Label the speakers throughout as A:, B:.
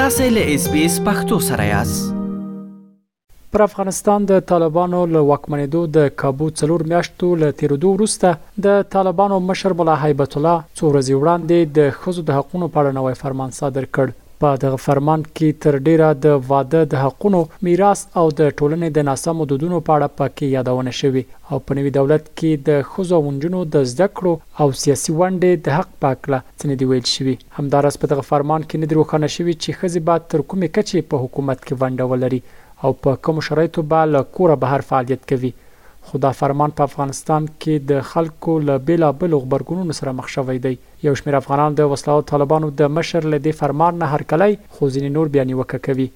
A: تاسو له اس بي اس پختو سره یاست
B: پر افغانستان د طالبانو له واکمنېدو د کابو څلور میاشتو له تیرودو وروسته د طالبانو مشر ملا هیبت الله څو ورځې وړاندې د ښځو د حقونو په اړه نوی فرمان صادر کړ په دغه فرمان کې تر ډیره د واده د حقونو میراث او د ټولنې د ناسمو دودونو په اړه پکې یادونه شوې او په نوي دولت کې د ښځو او نجونو د زده کړو او سیاسي ونډې د حق په هکله څه نه دي ویل شوي. همداراز په دغه فرمان کې نه دي روښانه شوي چې ښځې به تر کومې کچې په حکومت کې ونډه ولري او په کومو شرایطو به له کوره بهر فعالیت کوي. خو دا فرمان په افغانستان کې د خلکو له بېلابېلو غبرګونونو سره مخ شوی دی. یو شمېر افغانان د وسلهوالو طالبانو د مشر له دې فرمان نه هرکلی، خو ځینې نور بیا نیوکه کوي.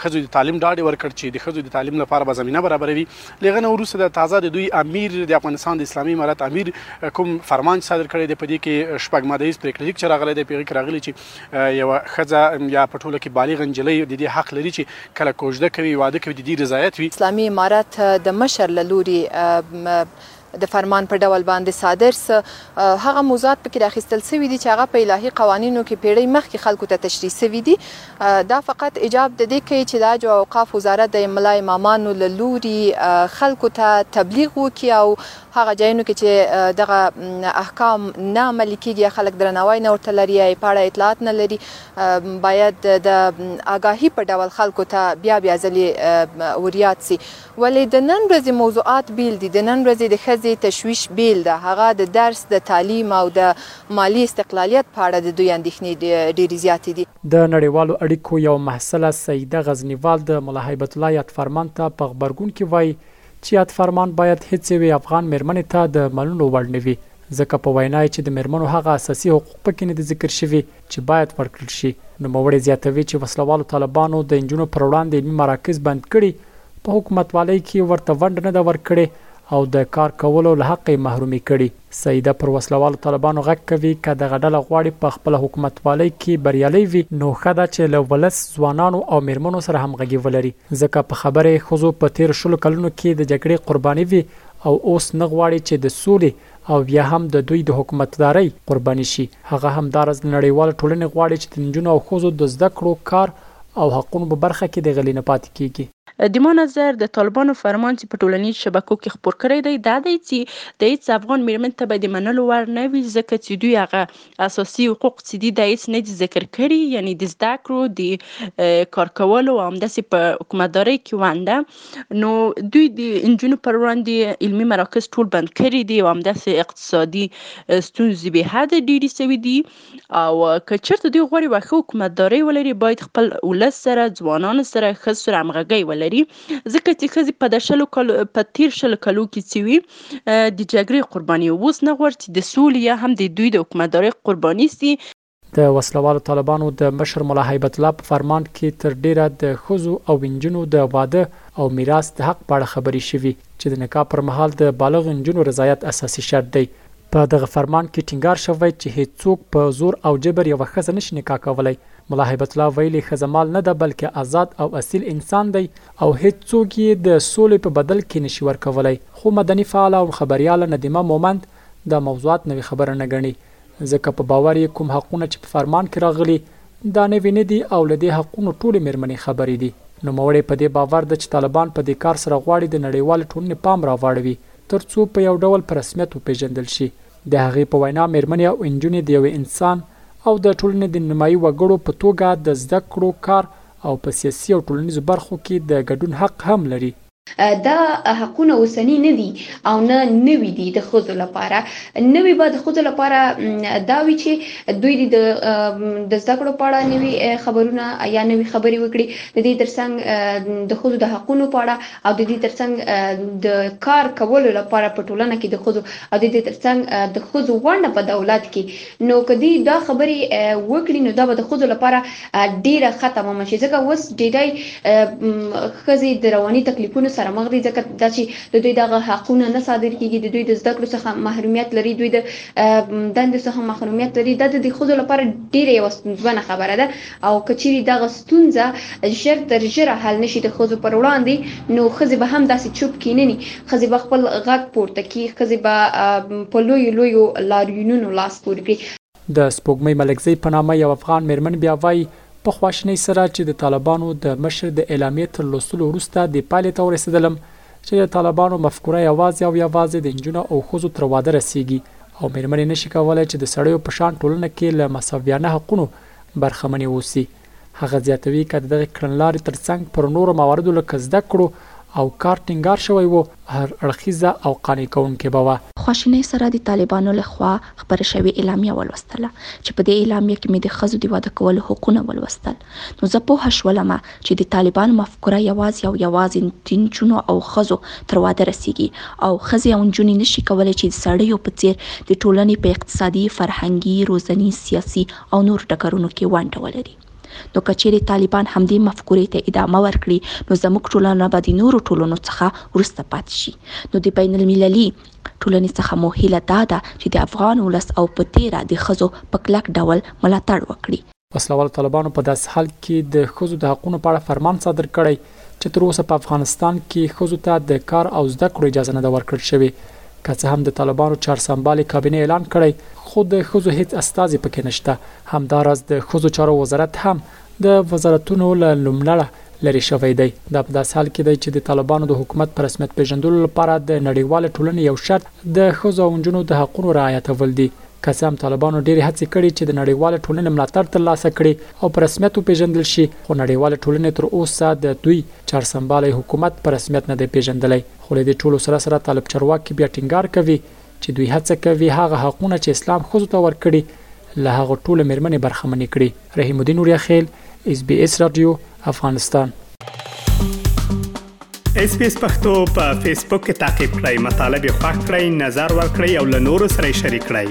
B: ښځو د
C: تعلیم ډاډ ورکړ چې د ښځو د تعلیم لپاره به زمینه برابروي له هغه نه وروسته د تازه د دوی امیر د افغانستان د اسلامي امارت امیر کوم فرمان صادر کړی دی په دې کې شپږ ماده ییز پریکړه لیک چې راغلی دی په هغه کې راغلی چې یوه ښځه یا په ټوله کې بالغ نجلۍ د دې حق لري چې کله کوژده کوي واده کوي د دې رضایت وي
D: اسلامي امارت د مشر له لوري د فرمان په ډول باندې صادر سه، هغه موضوعات په کې راخیستل سوي دي چې هغه په الهي قوانینو کې پېړۍ مخکې خلکو ته تشریح سوي دي. دا فقط ایجاب د دې کوي چې د حج او اوقاف وزارت د ملا امامانو له لوري خلکو ته تبلیغ وکړي او هغه جایونو کې چې دغه احکام نه عملي کیږي یا خلک درناوی نه ورته لري یا یې په اړه اطلاعات نه لري باید د آګاهي په ډول خلکو ته بیا بیا ځلې وریاد سي. ولې د نن ورځې موضوعات بېل دي، د نن ورځې د ښځې تشویش بېل ده، هغه د درس، د تعلیم او د مالي استقلالیت په اړه د دوی اندېښنې ډېرې زیاتې دي.
B: د نړیوالو اړیکو یوه محصله سعیده غزنیوال د ملا هیبت الله یاد فرمان ته په غبرګون کې وايي چې یاد فرمان باید هېڅ یوې افغان مېرمنې ته د منلو وړ نه وي، ځکه په وینا یې چې د مېرمنو هغه اساسي حقوق پکې نه دي ذکر شوي چې باید ورکړل شي. نوموړی زیاتوي چې وسله والو طالبانو د نجونو پر وړاندې علمي مراکز بند کړي، په حکومتوالۍ کې ورته ونډه نه ده ورکړې او د کار کولو له حقه یې محرومې کړي. سعیده پر وسله والو طالبانو غږ کوي، که دغه ډله غواړي په خپله حکومتوالۍ کې بریالۍ وي، نو ښه ده چې له ولس، ځوانانو او مېرمنو سره همغږي ولري، ځکه په خبره یې ښځو په تېرو شلو کلونو کې د جګړې قرباني وې او اوس نه غواړي چې د سولې او یا هم د دوی د حکومتدارۍ قرباني شي. هغه همداراز نړیواله ټولنې غواړي چې د نجونو او ښځو د زده کړو، کار او حقونو په برخه کې د غلي نه پاتې
E: کېږي. دما نظر د طالبانو فرمان چې په ټولنیزو شبکو کې خپور کړی دی دا دی چې د هېڅ افغان مېرمن ته به د منلو وړ نه وي ځکه چې دوی هغه اساسي حقوق چې دي دا هیڅ نه دي ذکر کړي یعنی د زده کړو د کار کولو او همداسې په حکومتدارۍ کې ونده نو دوی د انجونو پر وړاندې علمي مراکز ټول بند کړي دي او همداسې اقتصادي ستونزې به حد ډېرې سوي دي او که چېرته دوی غواړي وښه حکومتدارۍ ولري باید خپل ولس سره ځوانانو سره ښځو سره همغږۍ ولري ځکه چې ښځې په د شلو کلو په تیر شلو کلو کې چې وي د جګړې قرباني اوس نه غواړي چې د سولې یا هم د دوی د حکومتدارۍ قرباني سي
B: د وسله والو طالبانو د مشر ملا هیبت الله په فرمان کې تر ډیره د ښځو او انجونو د واده او میراث د حق په اړه خبرې شوي چې د نکاح پر مهال د بالغ انجونو رضایت اساسي شرط دی. په دغه فرمان کې ټینګار شوی چې هیڅوک په زور او جبر یوه ښځه نشي نکاح کولای ملا هیبت الله ویلي، ښځه مال نه ده بلکې ازاد او اصیل انسان دی او هېڅ څوک یې د سولې په بدل کې نه شي ورکولی، خو مدني فعاله او خبریاله ندیمه مومند دا موضوعات نوې خبره نه ګڼي، ځکه په باور یې کوم حقونه چې په فرمان کې راغلي دا نوي نه دي او له دې حقونو ټولې مېرمنې خبرې دي. نوموړې په دې باور ده چې طالبان په دې کار سره غواړي د نړیوالې ټولنې پام راواړوي ترڅو په یو ډول په رسمیت وپېژندل شي. د هغې په وینا، مېرمنې او انجونې د یوه انسان او د ټولنې د نیمایي وګړو په توګه د زده کړو، کار او په سیاسي او ټولنیزو برخو کې د ګډون حق هم لري.
F: دا حقونه اوسني نه دي او نه نوي دي د ښځو لپاره. نوي به د ښځو لپاره دا وي چې دوی دې د زده کړو په اړه نوي خبرونه یا نوي خبرې وکړي، د دې ترڅنګ د ښځو د حقونو په اړه او د دې ترڅنګ د کار کولو لپاره په ټولنه کې د ښځو او د دې ترڅنګ د ښځو ونډه په دولت کې نو که دوی دا خبرې وکړي نو دا به د ښځو لپاره ډیره ښه تمامه شي ځکه اوس ډیری ښځې د رواني تکلیفونو سره مخ دي ځکه دا چې د دوی دغه حقونه نه صادر کیږي د دوی د زده کړو څخه محرومیت لري دوی د دندو څخه محرومیت لري دا د دې ښځو لپاره ډیره یو ستونزمنه خبره ده او که چېرې دغه ستونزه ژر تر ژره حل نه شي د ښځو پر وړاندې، نو ښځې به هم داسې چوپ کېنني، ښځې به خپل غږ پورته کړي، ښځې به په لویو لویو لاریونونو لاس پورې کړي.
B: د سپوږمۍ ملکزۍ په نامه یو افغان مېرمن بیا وايي، په خواشینۍ سره چې د طالبانو د مشر د اعلامیې تر لوستلو وروسته دې پایلې ته ورسېدلم چې د طالبانو مفکوره یوازې او یوازې د نجونو او ښځو تر واده رسېږي او مېرمنې نه شي کولای چې د سړیو په شان ټولنه کې له مسویانه حقونو برخمنې اوسي. هغه زیاتوي، که د دغې کړنلارې تر څنګ پر نورو مواردو لکه زده کړو او کار ټینګار شوی و، هر اړخیزه او قانع کوونکې به وه.
G: خواشینۍ سره د طالبانو له خوا خپره شوې اعلامیه ولوستله، چې په دې اعلامیه کې مې د ښځو د واده کولو حقونه ولوستل، نو زه پوه شولم، چې د طالبانو مفکوره یوازې او یوازې د نجونو او ښځو تر واده رسېږي او ښځې او نجونې نه شي کولی چې د سړیو په څېر د ټولنې په اقتصادي، فرهنګي، روزنیز، سیاسي او نورو ډګرونو کې ونډه ولري. نو که چېرې طالبان همدې مفکورې ته ادامه ورکړي، نو زموږ ټولنه به د نورو ټولنو څخه وروسته پاتې شي. نو د بین المللي ټولنې څخه مو هیله دا ده چې د افغان ولس او په تېره د ښځو په کلک ډول ملاتړ وکړي.
B: وسله والو طالبانو په داسې حال کې د ښځو د حقونو په اړه فرمان صادر کړی چې تر اوسه په افغانستان کې ښځو ته د کار او زده کړو اجازه نه ده ورکړل شوې که څه هم د طالبانو چارسمبالې کابینې اعلان کړی خو د ښځو هیڅ استازي پکې نشته همداراز د ښځو چارو وزارت هم د وزارتونو له لومړړه لري شوی دی دا په داس حال کې دی چې د طالبانو د حکومت پر رسمیت پیژندلو لپاره د نړیوال ټولنې یو شرط د ښځو او نجونو د حقوقو رعایتول دي که څه هم طالبانو ډېرې هڅې کړې چې د نړیوالې ټولنې ملاتړ ترلاسه کړي او په رسمیت وپېژندل شي، خو نړیوالې ټولنې تر اوسه د دوی چارسمبالی حکومت په رسمیت نه دی پېژندلی. خو له دې ټولو سره سره طالب چارواکي بیا ټینګار کوي چې دوی هڅه کوي هغه حقونه چې اسلام ښځو ته ورکړي، له هغو ټولو مېرمنې برخمنې کړي. رحیم الدین اوریاخیل اس بي اس رادیو افغانستان
H: اس پی اس پختو په فیسبوک کې تا کې پلی مطلب یو فاک کړئ نظر ور کړئ او له نورو سره شریک کړئ